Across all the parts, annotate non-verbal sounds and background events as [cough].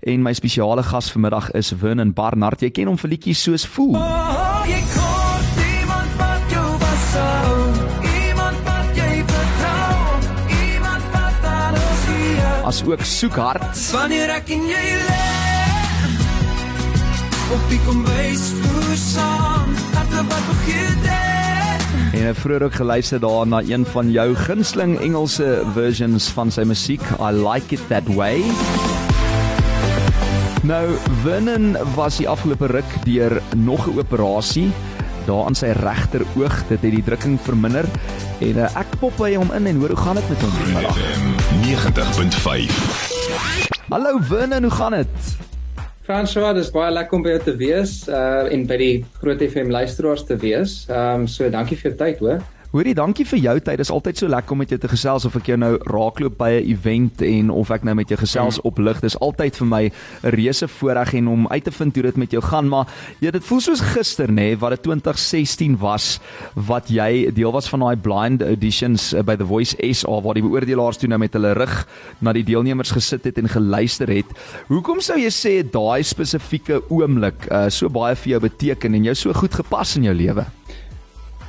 en my spesiale gas vanmiddag is Vernon Barnard. Jy ken hom vir liedjies soos Fool. Oh, jy kort iemand wat jou was. as ook soek hart. Wanneer ek in jy lê op die kombuis voer saam, harte wat vergeet het. En ek vroeër ook geluister daar na een van jou gunsteling Engelse versions van sy musiek, I Like It That Way. Nou, Vernon was die afgelope ruk deur nog 'n operasie daar aan sy regter oog, dit het die drukking verminder en uh, ek pop by hom in en hoor hoe gaan dit met hom vanmiddag. 90.5. Hallo Vernon, hoe gaan dit? François, dis baie lekker om by jou te wees uh en by die Groot FM luisteraars te wees. Ehm um, so dankie vir jou tyd, hoor. Hoorie, dankie vir jou tyd. Dit is altyd so lekker om met jou te gesels of ek jou nou raakloop by 'n event en of ek nou met jou gesels mm. op lig. Dis altyd vir my 'n reuse voorreg en om uit te vind hoe dit met jou gaan, maar ja, dit voel soos gister nê, nee, wat dit 2016 was wat jy deel was van daai blind auditions uh, by The Voice SA waar die beoordelaars toe nou met hulle rug na die deelnemers gesit het en geluister het. Hoekom sou jy sê daai spesifieke oomblik uh, so baie vir jou beteken en jou so goed gepas in jou lewe?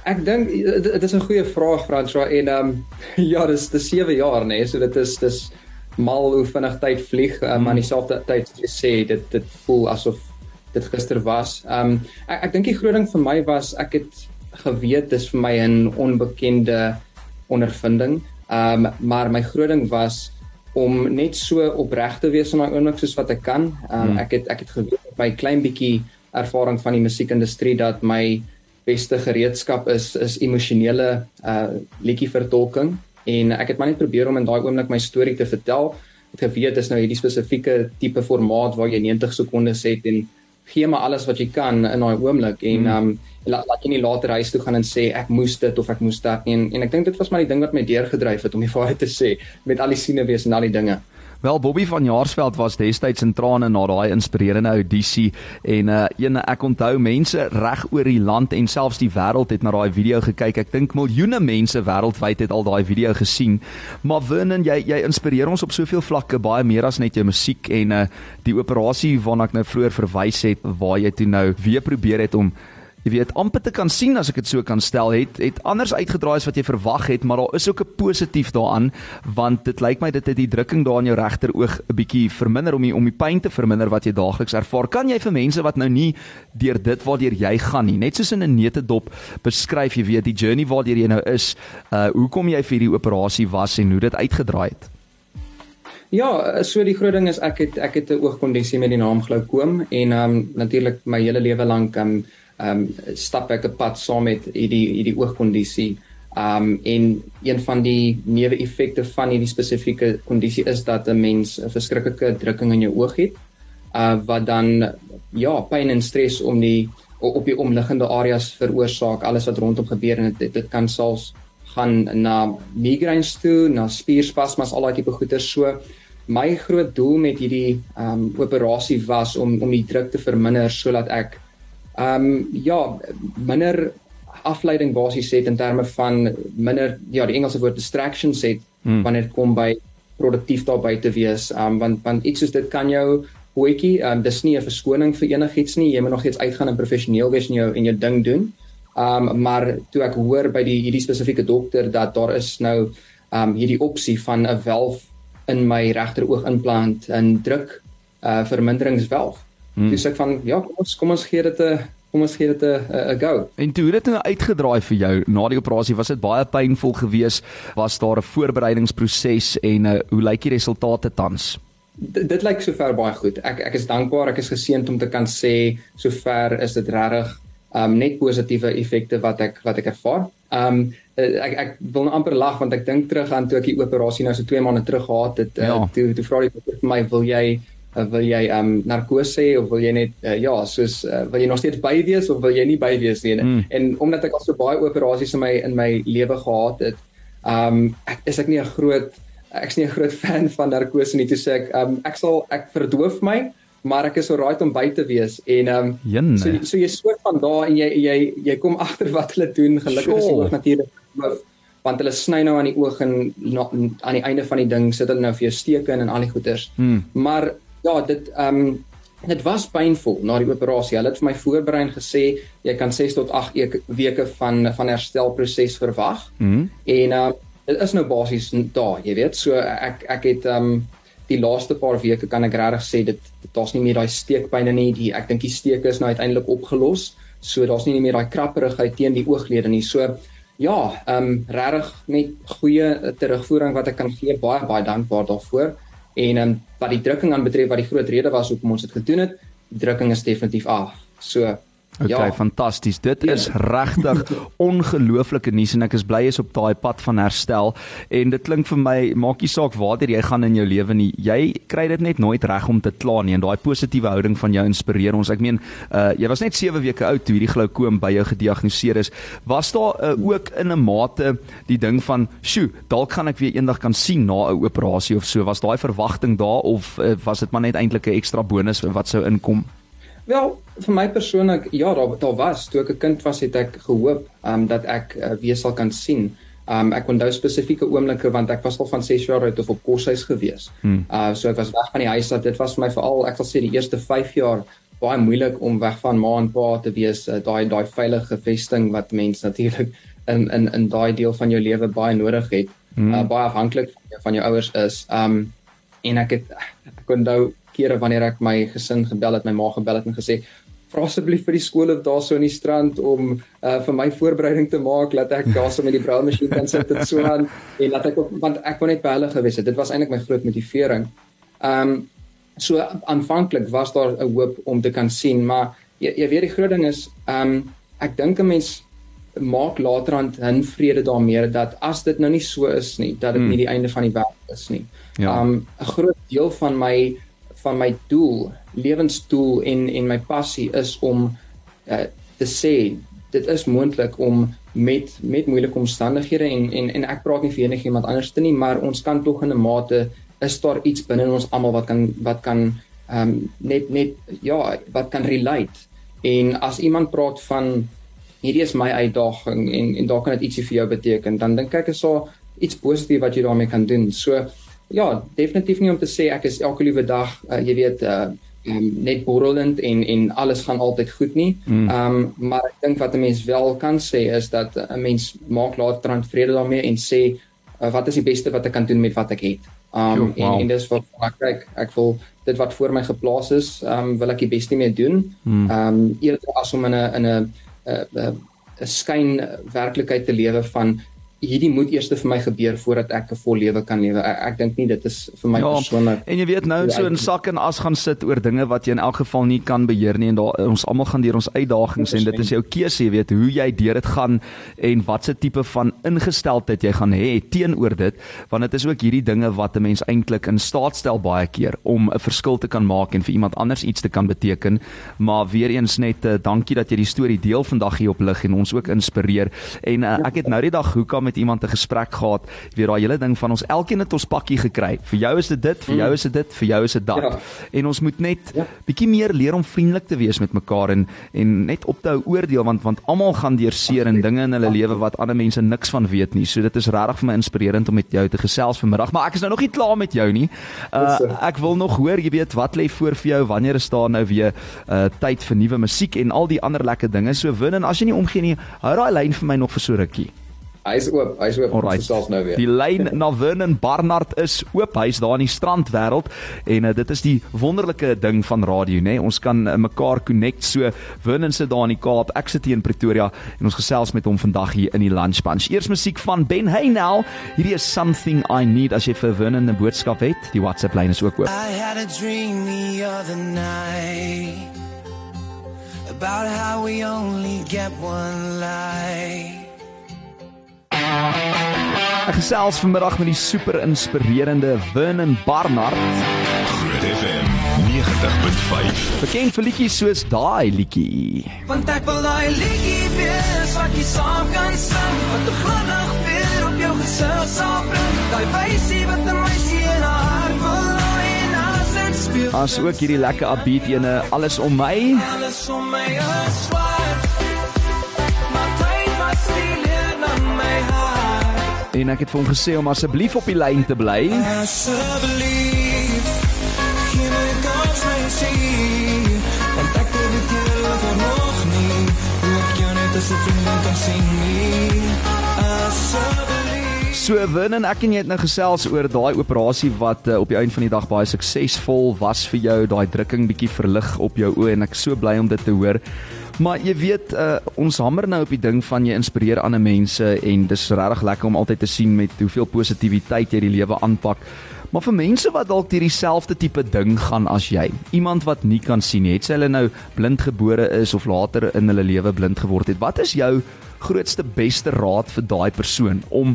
Ek dink dit is 'n goeie vraag François en ehm um, [laughs] ja, dis dis 7 jaar nê, nee, so dit is dis mal hoe vinnig tyd vlieg, um, maar dieselfde tyd as jy sê dit dit voel asof dit gister was. Ehm um, ek ek dink die groot ding vir my was ek het geweet dis vir my 'n onbekende ondervinding. Ehm um, maar my groot ding was om net so opreg te wees in daai oomblik soos wat ek kan. Ehm um, hmm. ek het ek het geweet my klein bietjie ervaring van die musiekindustrie dat my beste gereedskap is is emosionele uh liedjie vertolking en ek het maar net probeer om in daai oomblik my storie te vertel. Ek het geweet dis nou hierdie spesifieke tipe formaat waar jy 90 sekondes het en gee maar alles wat jy kan in daai oomblik en hmm. um laat la, jy nie later huis toe gaan en sê ek moes dit of ek moes dat nie en, en ek dink dit was maar die ding wat my deurgedryf het om die [laughs] waarheid te sê met al die siene wees en al die dinge. Wel Bobby van Jaarsveld was destyds in trane na daai inspirerende audisie en uh een ek onthou mense reg oor die land en selfs die wêreld het na daai video gekyk. Ek dink miljoene mense wêreldwyd het al daai video gesien. Maar Vernon, jy jy inspireer ons op soveel vlakke, baie meer as net jou musiek en uh die operasie waarna ek nou vroeër verwys het waar jy toe nou weer probeer het om jy weet amper te kan sien as ek dit so kan stel het het anders uitgedraai as wat jy verwag het maar daar is ook 'n positief daaraan want dit lyk my dit het die drukking daar in jou regter oog 'n bietjie verminder om die, om die pyn te verminder wat jy daagliks ervaar. Kan jy vir mense wat nou nie deur dit waardeur jy gaan nie net soos in 'n netedop beskryf jy weet die journey waardeur jy nou is uh hoekom jy vir hierdie operasie was en hoe dit uitgedraai het? Ja, so die groot ding is ek het ek het 'n oogkondisie met die naam glaukoom en ehm um, natuurlik my hele lewe lank ehm um, ehm um, stap ek 'n pad saam met hierdie hierdie oogkondisie. Ehm um, en een van die neeweffekte van hierdie spesifieke kondisie is dat 'n mens 'n verskriklike drukking in jou oog het. Uh wat dan ja, pyn en stres om die op die omliggende areas veroorsaak, alles wat rondom gebeur en dit dit kan selfs gaan na migraines toe, na spierspasmas, al daai tipe goeie so. My groot doel met hierdie ehm um, operasie was om om die druk te verminder sodat ek ehm um, ja, minder afleiding basies het in terme van minder ja, die Engelse woord distractions het hmm. wanneer dit kom by produktief daar buite wees. Ehm um, want want iets soos dit kan jou hoetjie, ehm um, dis nie 'n verskoning vir enigiets nie. Jy moet nog iets uitgaan en professioneel wees in jou en jou ding doen. Ehm um, maar toe ek hoor by die hierdie spesifieke dokter dat daar is nou ehm um, hierdie opsie van 'n valve in my regteroog implant en druk uh verminderingsvalve Hmm. Dis ek van ja, kom ons kom ons gee dit 'n kom ons gee dit 'n go. En toe het dit nou uitgedraai vir jou na die operasie, was dit baie pynvol geweest? Was daar 'n voorbereidingsproses en uh, hoe lyk die resultate tans? D dit lyk sover baie goed. Ek ek is dankbaar, ek is geseënd om te kan sê sover is dit regtig um net positiewe effekte wat ek wat ek ervaar. Um ek ek wil nou amper lag want ek dink terug aan toe ek die operasie nou so 2 maande terug gehad het. Uh, ja. Toe toe vra die dokter vir my, "Wil jy uh, wil jy um narkose of wil jy net uh, ja soos uh, wil jy nog steeds by wees of wil jy nie by wees nie mm. en omdat ek al so baie operasies in my in my lewe gehad het um ek is ek nie 'n groot ek's nie 'n groot [laughs] fan van narkose nie toe sê ek um ek sal ek verdoof my maar ek is so right om by te wees en um Jene. so so jy soort van daar en jy jy jy kom [laughs] agter wat hulle doen gelukkig is dit natuurlik want hulle sny nou aan die oog en na, aan die einde van die ding sit hulle nou vir jou steke in en al die goeters. Hmm. Maar ja, dit ehm um, dit was pynvol na die operasie. Hulle het vir my voorberei en gesê jy kan 6 tot 8 weke van van herstelproses verwag. Mm -hmm. En ehm uh, dit is nou basies daar, jy weet. So ek ek het ehm um, die laaste paar weke kan ek regtig sê dit daar's nie meer daai steekpynne nie. Die ek dink die steek is nou uiteindelik opgelos. So daar's nie meer daai krapperigheid teen die ooglede nie. So ja, ehm um, regtig net goeie terugvoering wat ek kan gee. Baie baie dankbaar daarvoor. En ehm um, wat die drukking aan betref wat die groot rede was hoekom ons dit gedoen het, drukking is definitief af. So Okay, ja. fantasties. Dit is regtig [laughs] ongelooflike nuus en ek is bly jy's op daai pad van herstel en dit klink vir my maak nie saak waar jy gaan in jou lewe nie. Jy kry dit net nooit reg om te kla nie en daai positiewe houding van jou inspireer ons. Ek meen, uh jy was net 7 weke oud toe hierdie glaukoom by jou gediagnoseer is. Was daar uh, ook in 'n mate die ding van, "Sjoe, dalk gaan ek weer eendag kan sien na 'n operasie of so." Was daai verwagting daar of uh, was dit maar net eintlik 'n ekstra bonus wat sou inkom? Wel, vir my persoonlik, ja, daar daar was toe ek 'n kind was, het ek gehoop um dat ek uh, weer sal kan sien. Um ek onthou spesifieke oomblikke want ek was al van 6 jaar oud of op koshuis gewees. Hmm. Uh so ek was weg van die huis af. Dit was vir my veral, ek sal sê die eerste 5 jaar baie moeilik om weg van ma en pa te wees, uh, daai daai veilige vesting wat mens natuurlik in in in daai deel van jou lewe baie nodig het. Hmm. Uh baie afhanklik van, van jou ouers is. Um en ek het ek onthou kere wanneer ek my gesin gebel het, my ma gebel het en gesê vra asseblief vir die skool of daarso in die strand om uh, vir my voorbereiding te maak dat ek daarso met die broumasjien kan sit en so aan en laat ek op, want ek wou net by hulle gewees het. Dit was eintlik my groot motivering. Ehm um, so aanvanklik was daar 'n hoop om te kan sien, maar jy, jy weet die groot ding is ehm um, ek dink 'n mens maak laterand 'n vrede daarmee dat as dit nou nie so is nie, dat dit hmm. nie die einde van die wêreld is nie. Ehm ja. um, 'n groot deel van my van my doel, lewensdoel en en my passie is om uh, te sê dit is moontlik om met met moeilike omstandighede en en en ek praat nie vir enigiemand anders te nie, maar ons kan tog in 'n mate is daar iets binne ons almal wat kan wat kan ehm um, net net ja, wat kan relate. En as iemand praat van hierdie is my uitdaging en en daar kan dit ietsie vir jou beteken, dan dink ek is so iets positief wat jy daarmee kan doen. So ja, definitief nie om te sê ek is elke liewe dag, uh, jy weet, uh um, net borrelend en en alles gaan altyd goed nie. Hmm. Ehm mm. um, maar ek dink wat 'n mens wel kan sê is dat 'n mens maak later dan vrede daarmee en sê uh, wat is die beste wat ek kan doen met wat ek het. Ehm um, wow. en, en dis wat ek kyk, ek wil dit wat voor my geplaas is, ehm um, wil ek die beste mee doen. Hmm. Ehm mm. um, eerder as om in 'n in 'n 'n skyn werklikheid te lewe van hierdie moet eers vir my gebeur voordat ek 'n vol lewe kan lewe. Ek, ek dink nie dit is vir my ja, persoonlik. En jy weet nou so in sak en as gaan sit oor dinge wat jy in elk geval nie kan beheer nie en daar ons almal gaan deur ons uitdagings en dit is jou keuse, jy weet hoe jy deur dit gaan en watse tipe van ingesteldheid jy gaan hê teenoor dit, want dit is ook hierdie dinge wat 'n mens eintlik in staat stel baie keer om 'n verskil te kan maak en vir iemand anders iets te kan beteken. Maar weer eens net uh, dankie dat jy die storie deel vandag hier op lig en ons ook inspireer. En uh, ek het nou die dag hoekom met iemand 'n gesprek gehad, weer daai hele ding van ons elkeen het ons pakkie gekry. Vir jou is dit dit, vir jou is dit dit, vir jou is dit dat. Ja. En ons moet net ja. bietjie meer leer om vriendelik te wees met mekaar en en net op te hou oordeel want want almal gaan deur seer en dinge in hulle lewe wat ander mense niks van weet nie. So dit is regtig vir my inspirerend om met jou te gesels vanmiddag, maar ek is nou nog nie klaar met jou nie. Uh ek wil nog hoor, jy weet, wat lê voor vir jou? Wanneer is daar nou weer uh tyd vir nuwe musiek en al die ander lekker dinge? So win en as jy nie omgee nie, hou daai lyn vir my nog vir so rukkie. Hy is oop, hy is oop. Ons self nou weer. Die lyn na Vernon Barnard is oop. Hy's daar in die strandwêreld en uh, dit is die wonderlike ding van radio, nê? Nee? Ons kan uh, mekaar connect. So Vernon sit daar in die Kaap, ek sit hier in Pretoria en ons gesels met hom vandag hier in die Lunch Bunch. Eers musiek van Ben Haynel. Hierdie is something I need as jy vir Vernon 'n boodskap het. Die WhatsApp lyn is ook oop. I had a dream the other night about how we only get one life Ek gesels vanmiddag met die super inspirerende Vernon Barnard. Groot FM 90.5. Bekend vir liedjies soos daai liedjie. Want ek wil daai liedjie wees wat jy saam kan sing, wat 'n glimlag weer op jou gesig sal bring. Daai wysie wat 'n meisie in haar hart wil hê en as dit speel. As ook hierdie lekker upbeat ene, alles om my. Alles om my is swart. en ek het vir hom gesê om asseblief op die lyn te bly. Asseblief. Geen ek kans my sien. Want ek het dit julle van nog nie. Hoe ek jou net as 'n vriend nou kan sien nie. Asseblief. So Win en ek en jy het nou gesels oor daai operasie wat uh, op die einde van die dag baie suksesvol was vir jou, daai drukking bietjie verlig op jou oë en ek so bly om dit te hoor. Maar jy weet uh, ons hamer nou op die ding van jy inspireer ander mense en dis regtig lekker om altyd te sien met hoeveel positiwiteit jy die lewe aanpak. Maar vir mense wat dalk deur dieselfde tipe ding gaan as jy, iemand wat nie kan sien nie, het sy hulle nou blindgebore is of later in hulle lewe blind geword het. Wat is jou grootste beste raad vir daai persoon om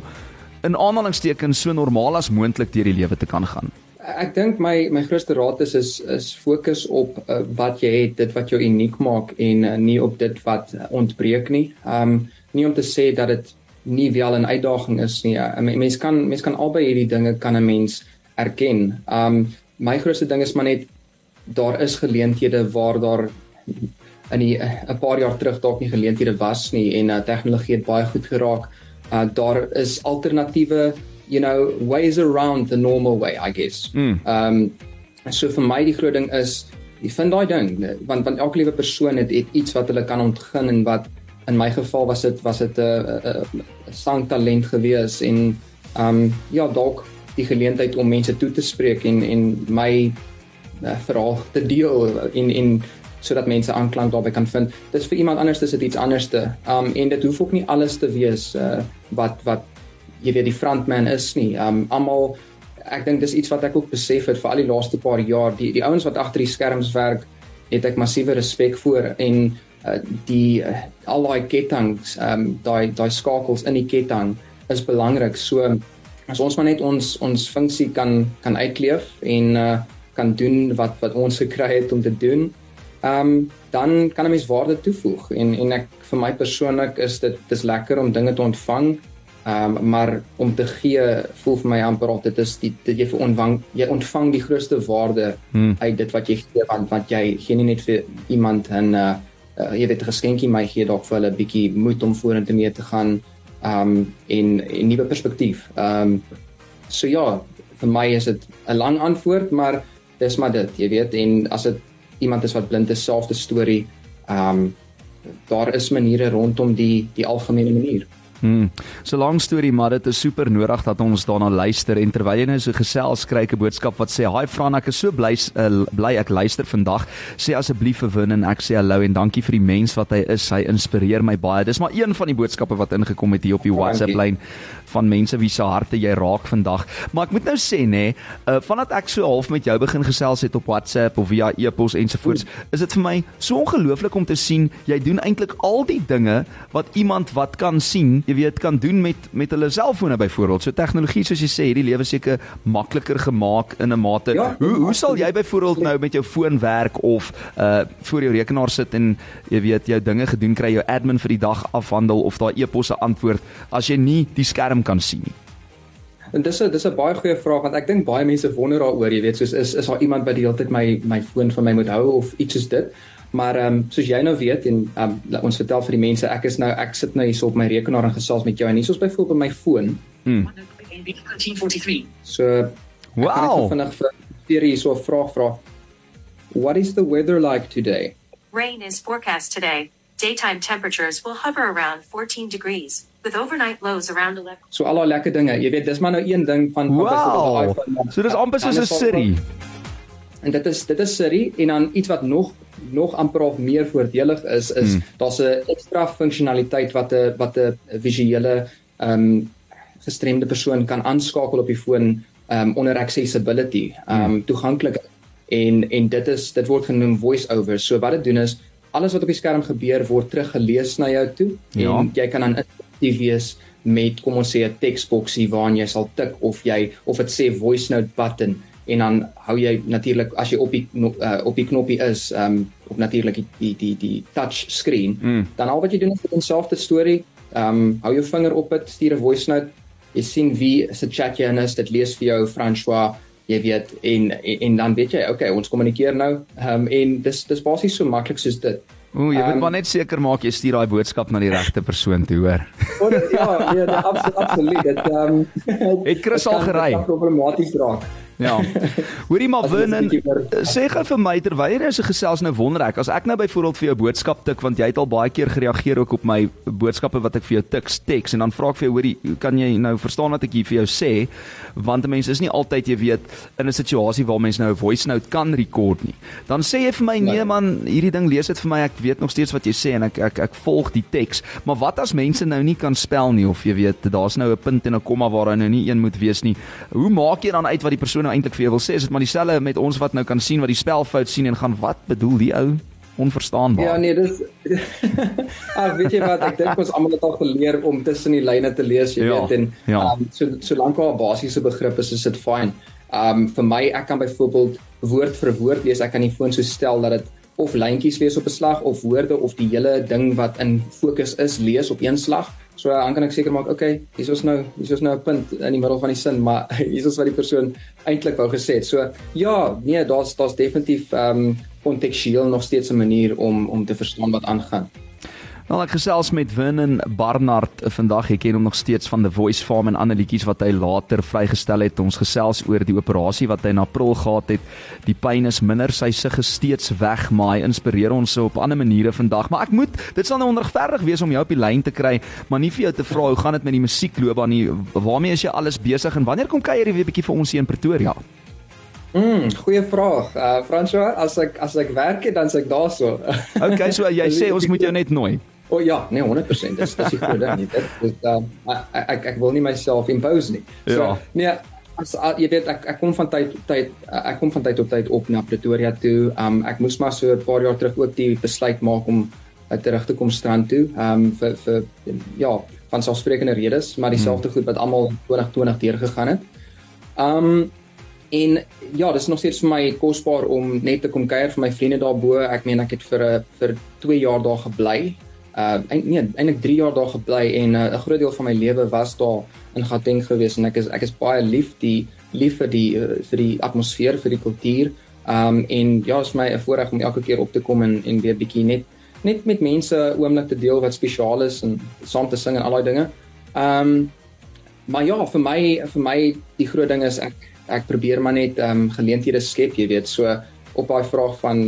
in aanhalingstekens so normaal as moontlik deur die lewe te kan gaan? Ek dink my my grootste raad is is is fokus op uh, wat jy het, dit wat jou uniek maak en uh, nie op dit wat ontbreek nie. Um nie om te sê dat dit nie wel 'n uitdaging is nie. uh, Mens kan mens kan albei hierdie dinge kan 'n mens erken. Um my grootste ding is maar net daar is geleenthede waar daar in 'n paar jaar terug dalk nie geleenthede was nie en uh, tegnologie het baie goed geraak. Uh daar is alternatiewe you know ways around the normal way i guess mm. um so vir my die groot ding is jy vind daai ding want want elke liewe persoon het, het iets wat hulle kan ontgin en wat in my geval was dit was dit 'n sangtalent gewees en um ja dalk die geleentheid om mense toe te spreek en en my uh, verhaal te deel in in sodat mense aanklank daarbey kan vind. Dis vir iemand anders is dit iets anderste. Um en dit hoef ook nie alles te wees uh, wat wat jy weet die frontman is nie. Um almal ek dink dis iets wat ek ook besef het vir al die laaste paar jaar. Die die ouens wat agter die skerms werk, het ek massiewe respek vir en uh, die uh, al daai kettinge, um daai daai skakels in die ketting is belangrik. So as ons maar net ons ons funksie kan kan uitleef en uh, kan doen wat wat ons [laughs] gekry het om te doen. Um dan kan 'n mens waarde toevoeg en en ek vir my persoonlik is dit dis lekker om dinge te ontvang Ehm um, maar om te gee voel vir my amper of dit is die dit jy ontvang jy ontvang die grootste waarde hmm. uit dit wat jy gee want wat jy gee nie net vir iemand 'n uh, uh, jy weet 'n geskenkie maar gee dalk vir hulle 'n bietjie moed om vorentoe mee te gaan ehm um, en 'n nuwe perspektief. Ehm um, so ja, vir my is dit 'n lang antwoord maar dis maar dit, jy weet en as dit iemand is wat blind is, selfde storie. Ehm um, daar is maniere rondom die die algemene manier. Hmm. So lank storie, maar dit is super nodig dat ons daarna luister en terwyl jy nou so gesels kry 'n boodskap wat sê: "Haai Fran, ek is so bly uh, bly ek luister vandag. Sê asseblief vir Win en ek sê hallo en dankie vir die mens wat hy is. Hy inspireer my baie." Dis maar een van die boodskappe wat ingekom het hier op die WhatsApp lyn van mense wie se harte jy raak vandag. Maar ek moet nou sê nê, uh, vandat ek so half met jou begin gesels het op WhatsApp of via e-pos ensovoorts, is dit vir my so ongelooflik om te sien jy doen eintlik al die dinge wat iemand wat kan sien jy weet kan doen met met hulle selfone byvoorbeeld. So tegnologie soos jy sê, hierdie lewe seker makliker gemaak in 'n mate. Ja, hoe hoe sal jy byvoorbeeld nou met jou foon werk of uh voor jou rekenaar sit en jy weet jou dinge gedoen kry, jou admin vir die dag afhandel of daai e-posse antwoord as jy nie die skerm kan sien nie? En dis 'n dis 'n baie goeie vraag want ek dink baie mense wonder daaroor, jy weet, soos is is daar iemand by die hele tyd my my foon van my moet hou of iets soos dit. Maar ehm um, soos jy nou weet en um, ons vertel vir die mense ek is nou ek sit nou hier op my rekenaar en gesels met jou en hier is byvoorbeeld op my foon. Hmm. So wow. Vinnig vir hier so 'n vraag vra. What is the weather like today? Rain is forecast today. Daytime temperatures will hover around 14 degrees with overnight lows around 11. So al daai lekker dinge. Jy weet, dis maar nou een ding van wow. So dis amper soos 'n Siri. En dit is dit is Siri en dan iets wat nog nog amper of meer voordelig is is hmm. daar's 'n ekstra funksionaliteit wat 'n wat 'n visuele ehm um, gestremde persoon kan aanskakel op die foon ehm um, onder accessibility ehm um, hmm. toeganklik en en dit is dit word genoem voice over so wat dit doen is alles wat op die skerm gebeur word teruggelees na jou toe ja. en jy kan dan interaktief wees met kom ons sê 'n teksboksie waarin jy sal tik of jy of dit sê voice note button en dan hou jy natuurlik as jy op die uh, op die knoppie is um op natuurlik die, die die die touch screen mm. dan al wat jy doen is net 'n selfde storie um hou jou vinger op dit stuur 'n voice note jy sien wie se chat jy in is dit lees vir jou François jy weet en, en en dan weet jy okay ons kommunikeer nou um en dis dis basies so maklik soos dit Ooh, jy moet um, maar net seker maak jy stuur daai boodskap na die regte persoon toe, hoor. [laughs] Oh, ja, ja, ja, absoluut, absoluut. Dit ehm um, het Chris [laughs] al gery. Problematies raak. Ja. Hoorie maar Vernon, sê gou vir my terwyl jy so gesels nou wonder ek as ek nou byvoorbeeld vir jou boodskap tik want jy het al baie keer gereageer ook op my boodskappe wat ek vir jou tik teks en dan vra ek vir jou hoorie kan jy nou verstaan wat ek hier vir jou sê want 'n mens is nie altyd jy weet in 'n situasie waar mens nou 'n voice note kan rekord nie. Dan sê jy vir my nee, nee man, hierdie ding lees dit vir my ek weet nog steeds wat jy sê en ek ek ek volg die teks. Maar wat as mense nou nie kan spel nie of jy weet daar's nou 'n punt en 'n komma waar hy nou nie een moet wees nie. Hoe maak jy dan uit wat die persoon nou eintlik vir jou wil sê? Is dit maar dieselfde met ons wat nou kan sien wat die spelfout sien en gaan wat bedoel die ou? onverstaanbaar. Ja nee, dis Ag [laughs] weet jy wat, ek dink ons almal het al geleer om tussen die lyne te lees, jy ja, weet en ja. um, so solank daar 'n basiese begrip is, is dit fyn. Um vir my ek kan byvoorbeeld woord vir woord lees. Ek kan die foon so stel dat dit of lyntjies lees op 'n slag of woorde of die hele ding wat in fokus is lees op een slag. So dan kan ek seker maak, okay, hier is nou, hier is nou 'n punt in die middel van die sin, maar [laughs] hier is wat die persoon eintlik wou gesê het. So ja, nee, daar's daar's definitief ehm um, kontekstueel nog steeds 'n manier om om te verstaan wat aangaan. Nou ek gesels met Winnen Barnard vandag. Ek ken hom nog steeds van The Voice Farm en ander liedjies wat hy later vrygestel het. Ons gesels oor die operasie wat hy in April gehad het. Die pyn is minder, sy sig is steeds weg, maar hy inspireer ons op ander maniere vandag. Maar ek moet, dit sal nou onregverdig wees om jou op die lyn te kry, maar nie vir jou te vra hoe gaan dit met die musiekloopbaan nie. Waarmee is jy alles besig en wanneer kom kuier jy weer bietjie vir ons hier in Pretoria? Mm, goeie vraag. Uh François, as ek as ek werk het, dan s'ek daarso. okay, so jy sê ons moet jou net nooi. O oh, ja, nee 100%. Dis dis die groot ding. Dit is um ek ek ek wil nie myself impose nie. So ja. nee, as uh, jy weet ek ek kom van tyd tot tyd uh, ek kom van tyd tot tyd op na Pretoria toe. Um ek moes maar so 'n paar jaar terug ook die besluit maak om uh, terug te kom strand toe. Um vir vir ja, van selfsprekende redes, maar dieselfde hmm. goed wat almal 2020 deurgegaan het. Um En ja, dis nog steeds vir my kosbaar om net te kom kuier vir my vriende daarbo. Ek meen ek het vir 'n vir 2 jaar daar gebly uh nee eintlik 3 jaar daar gebly en uh, 'n uh, groot deel van my lewe was daar in Gauteng gewees en ek is ek is baie lief die lief vir die uh, vir die atmosfeer vir die kultuur. Um en ja is my 'n voorreg om elke keer op te kom en en weer bietjie net net met mense oomblik te deel wat spesiaal is en saam te sing en al daai dinge. Um maar ja vir my vir my die groot ding is ek ek probeer maar net um geleenthede skep jy weet. So op daai vraag van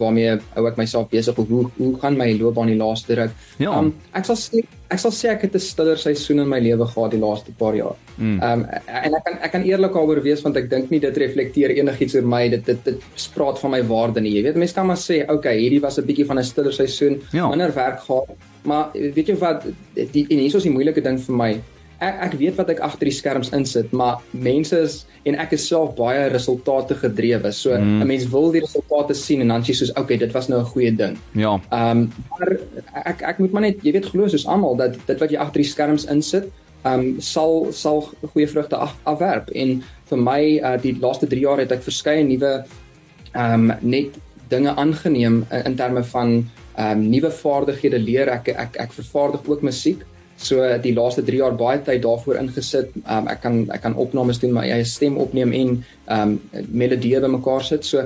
waarmee hou ek myself besig of hoe hoe gaan my loopbaan die laaste ruk? Ja. Um, ek sal sê ek sal sê ek het 'n stiller seisoen in my lewe gehad die laaste paar jaar. Mm. Um en ek kan ek kan eerlik daaroor wees want ek dink nie dit reflekteer enigiets oor my dit dit dit spraak van my waarde nie. Jy weet mense kan maar sê okay, hierdie was 'n bietjie van 'n stiller seisoen, ja. minder werk gehad. Maar weet jy wat die en hier is die moeilike ding vir my ek ek weet wat ek agter die skerms insit, maar mense is en ek is self baie resultate gedrewe. So mm. 'n mens wil die resultate sien en dan sê jy soos okay, dit was nou 'n goeie ding. Ja. Ehm um, maar ek ek moet maar net jy weet glo soos almal dat dit wat jy agter die skerms insit, ehm um, sal sal goeie vrugte af, afwerp en vir my uh, die laaste 3 jaar het ek verskeie nuwe ehm um, net dinge aangeneem in, in terme van ehm um, nuwe vaardighede leer. Ek ek ek vervaardig ook musiek. So die laaste 3 jaar baie tyd daarvoor ingesit. Um, ek kan ek kan opnames doen, my eie stem opneem en ehm um, melodieë bymekaar sit. So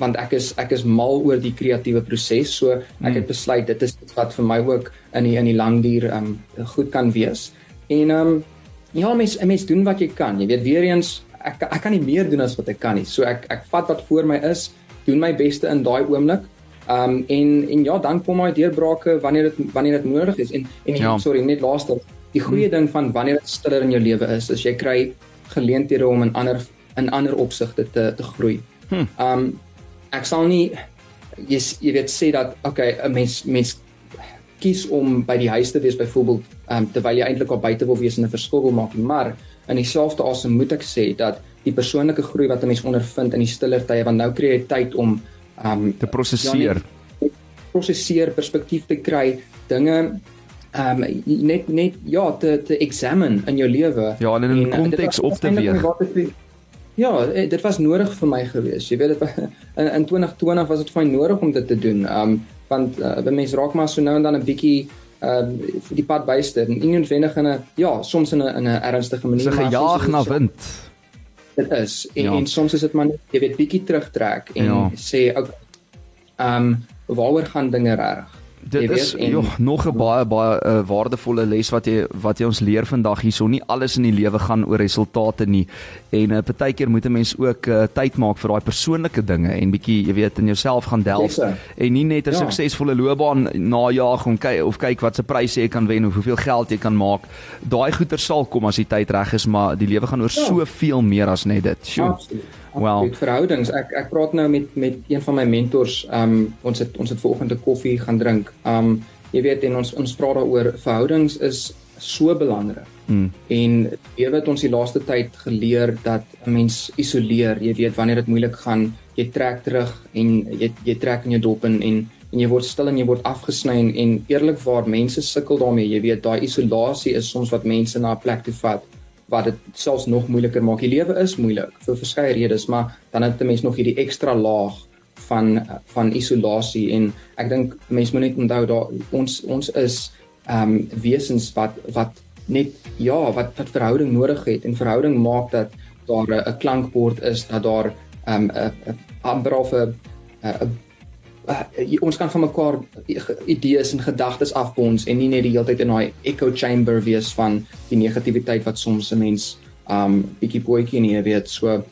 want ek is ek is mal oor die kreatiewe proses. So ek het hmm. besluit dit is wat vir my ook in die in die lang duur ehm um, goed kan wees. En ehm um, ja, mens mens doen wat jy kan. Jy weet weer eens ek ek kan nie meer doen as wat ek kan nie. So ek ek vat wat voor my is, doen my beste in daai oomblik. Ehm um, en en ja, dan kom daai deurbrake wanneer dit wanneer dit nodig is. En en ja. sorry, net laaste, die goeie hmm. ding van wanneer dit stiller in jou lewe is, is jy kry geleenthede om in ander in ander opsigte te te groei. Hmm. Ehm um, ek sal nie jy jy weet sê dat okay, 'n mens mens kies om by die huis te wees byvoorbeeld ehm um, terwyl jy eintlik al buite wil wees en 'n verskil wil maak, maar in dieselfde asem moet ek sê dat die persoonlike groei wat 'n mens ondervind in die stiller tye want nou kry jy tyd om um te prosesseer. Ja, prosesseer, perspektief te kry, dinge um net net ja te te examine in jou lewe. Ja, en in 'n konteks op te weeg. Ja, eh, dit was nodig vir my gewees. Jy weet dit [laughs] in, in 2020 was dit vir my nodig om dit te doen. Um want uh, mense raak maar so nou en dan 'n bietjie um die pad byster en nie noodwendig in 'n ja, soms in 'n in 'n ernstige manier maar gejaag na wind. So, dit is en, ja. en soms is dit maar net jy weet bietjie terugtrek en ja. sê ook ehm um, waaroor gaan dinge reg Dit is en, joh, nog 'n baie baie uh, waardevolle les wat jy wat jy ons leer vandag hierso. Nie alles in die lewe gaan oor resultate nie. En uh, partykeer moet 'n mens ook uh, tyd maak vir daai persoonlike dinge en bietjie, jy weet, in jouself gaan delf en nie net 'n ja. suksesvolle loopbaan najag om kyk of kyk wat se pryse jy kan wen of hoeveel geld jy kan maak. Daai goeie sal kom as die tyd reg is, maar die lewe gaan oor ja. soveel meer as net dit. Sjoe. Wel, well, verhoudings. Ek ek praat nou met met een van my mentors. Um ons het ons het vanoggend 'n koffie gaan drink. Um jy weet en ons ons praat daaroor verhoudings is so belangrik. Mm. En weet ons die laaste tyd geleer dat 'n mens isoleer. Jy weet wanneer dit moeilik gaan, jy trek terug en jy jy trek in jou dop in en en jy word stil en jy word afgesny en, en eerlikwaar mense sukkel daarmee. Jy weet daai isolasie is soms wat mense na 'n plek toe vat wat dit selfs nog moeiliker maak. Die lewe is moeilik vir verskeie redes, maar dan het 'n mens nog hierdie ekstra laag van van isolasie en ek dink mense moet net onthou daar ons ons is ehm um, wesens wat wat net ja, wat wat verhouding nodig het en verhouding maak dat daar 'n klankbord is, dat daar ehm um, 'n amper of 'n uh, ons kan van mekaar idees en gedagtes afbons en nie net die hele tyd in daai echo chamber wees van die negativiteit wat soms 'n mens um bietjie poetjie nie weet. So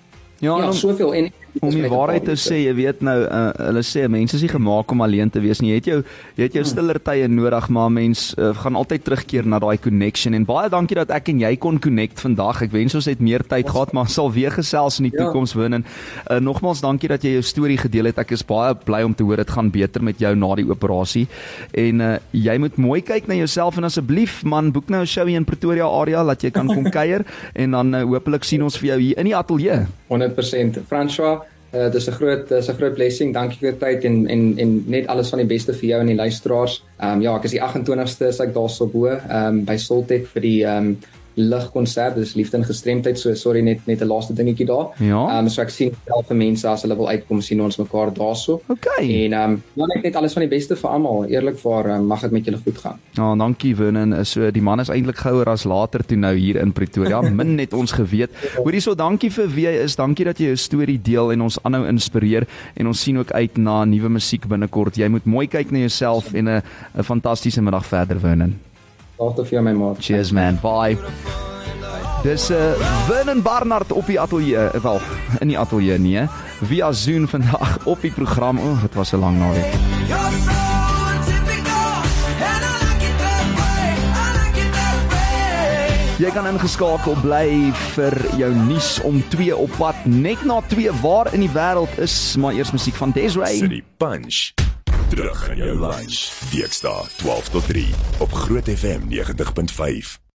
ja, ja soveel. En om die waarheid te sê, jy weet nou uh, hulle sê mense is nie gemaak om alleen te wees nie. Jy het jou jy het jou hmm. stiller tye nodig, maar mens uh, gaan altyd terugkeer na daai connection en baie dankie dat ek en jy kon connect vandag. Ek wens ons het meer tyd gehad, maar sal weer gesels in die ja. toekoms win en uh, nogmaals dankie dat jy jou storie gedeel het. Ek is baie bly om te hoor dit gaan beter met jou na die operasie. En uh, jy moet mooi kyk na jouself en asseblief man, boek nou 'n show in Pretoria area dat jy kan kom [laughs] kuier en dan uh, hopelik sien ons vir jou hier in die ateljee. 100% François Uh, dit is 'n groot dis 'n groot blessing. Dankie vir tyd en en en net alles van die beste vir jou en die luisteraars. Ehm um, ja, ek is die 28ste is ek daarso bo, ehm um, by Soltech vir die ehm um, ligkonsert, dis liefde en gestremdheid. So sorry net net 'n laaste dingetjie daar. Ja. Ehm um, so ek sien self vir mense as hulle wil uitkom sien ons mekaar daarso. Okay. En ehm um, ja, net net alles van die beste vir almal. Eerlikwaar um, mag dit met julle goed gaan. Ja, dankie Winnen. So die man is eintlik gouer as later toe nou hier in Pretoria. [laughs] Min net ons geweet. Hoorie so, dankie vir wie jy is. Dankie dat jy jou storie deel en ons aanhou inspireer en ons sien ook uit na nuwe musiek binnekort. Jy moet mooi kyk na jouself en 'n 'n fantastiese middag verder Winnen. Laat of jy my maat. Cheers man. Bye. Dis 'n uh, eh, Vernon Barnard op die ateljee, uh, wel, in die ateljee nee, via Zoom vandag [laughs] op die program. O, oh, dit was 'n lang naweek. Jy kan ingeskakel bly vir jou nuus om 2 op pad net na 2 waar in die wêreld is, maar eers musiek van Desiree. City Punch. Terug in jou lunch. Dinsdag 12 tot 3 op Groot FM 90.5.